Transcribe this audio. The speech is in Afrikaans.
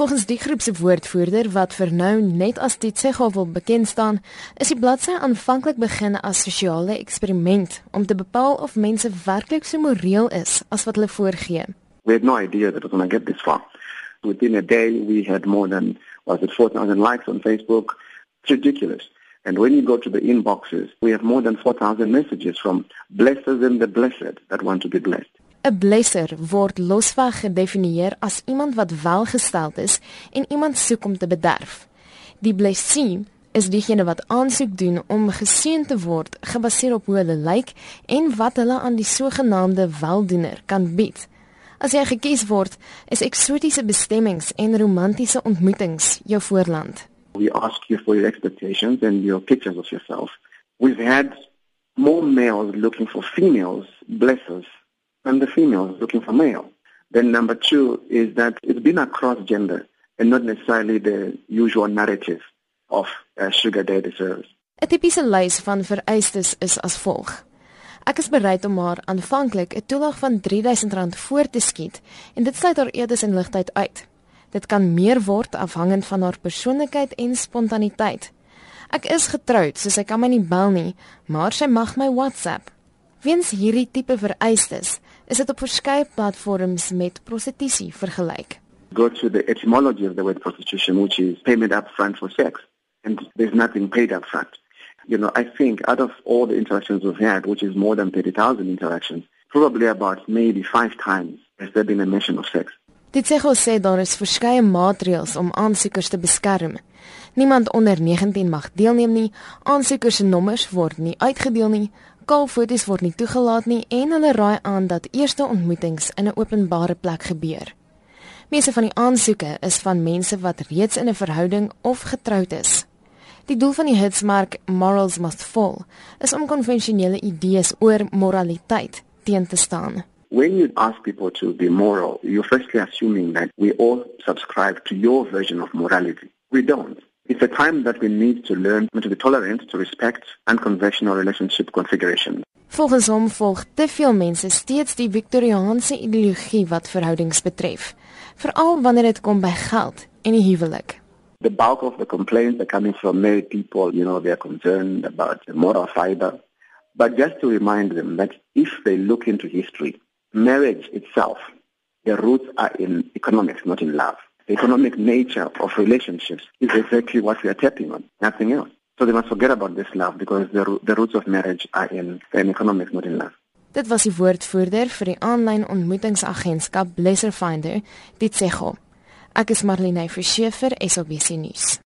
Volgens die groep se woordvoerder wat vir nou net as Titsego wil bekend staan, is die bladsy aanvanklik begin as sosiale eksperiment om te bepaal of mense werklik so moreel is as wat hulle voorgee. We had no idea that it was going to get this far. Within a day we had more than was it 4000 likes on Facebook. It's ridiculous. And when you go to the inboxes, we have more than 4000 messages from blessers and the blessed that want to be blessed. 'n Blesser word losweg gedefinieer as iemand wat welgesteld is en iemand soek om te bederf. Die blessee is diegene wat aansoek doen om geseën te word gebaseer op hoe hulle lyk en wat hulle aan die sogenaamde weldoener kan bied. As jy gekies word, is eksotiese bestemmings en romantiese ontmoetings jou voorland. We ask you for your expectations and your pictures of yourself. We've had more males looking for females, blessers, and the female is looking for male. Then number two is that it's been across gender and not necessarily the usual narrative of uh, sugar daddy service. 'n Tipiese lys van vereistes is as volg. Ek is bereid om haar aanvanklik 'n toelag van R3000 voor te skiet en dit sluit haar edes en ligtheid uit. Dit kan meer word afhangend van haar persoonlikheid en spontaniteit. Ek is getroud, so sy kan my nie bel nie, maar sy mag my WhatsApp. Weens hierdie tipe vereistes is dit op verskeie platforms met prostitusie vergelyk. Go to the etymology of the word prostitution which is payment up front for sex and there's nothing paid up front. You know, I think out of all the interactions we've had, which is more than 30,000 interactions, probably about maybe 5 times has there been a mention of sex. Dit sê gou sê daar is verskeie maatreëls om aansoekers te beskerm. Niemand onder 19 mag deelneem nie. Aansoekers se nommers word nie uitgedeel nie skaalfoto's word nie toegelaat nie en hulle raai aan dat eerste ontmoetings in 'n openbare plek gebeur. Meeste van die aansoeke is van mense wat reeds in 'n verhouding of getroud is. Die doel van die hitsmerk Morals Must Fall is om konvensionele idees oor moraliteit teen te staan. When you ask people to be moral, you're firstly assuming that we all subscribe to your version of morality. We don't. It's a time that we need to learn to be tolerant, to respect unconventional relationship configuration. Volgens hom volg te veel mense steeds die Victoriaanse ideologie wat verhoudings betref, veral wanneer dit kom by geld en die huwelik. The bulk of the complaints are coming from married people, you know, they're concerned about the moral fiber. But just to remind them that if they look into history, marriage itself, the roots are in economics, not in love the economic nature of relationships is exactly what we are tapping on, nothing else. So they must forget about this love because the, the roots of marriage are in, economics, not in love. Dit was die woordvoerder vir die aanlyn ontmoetingsagentskap Blesser Finder, dit sê ho. Ek is Marlene Verschiefer, SABC nuus.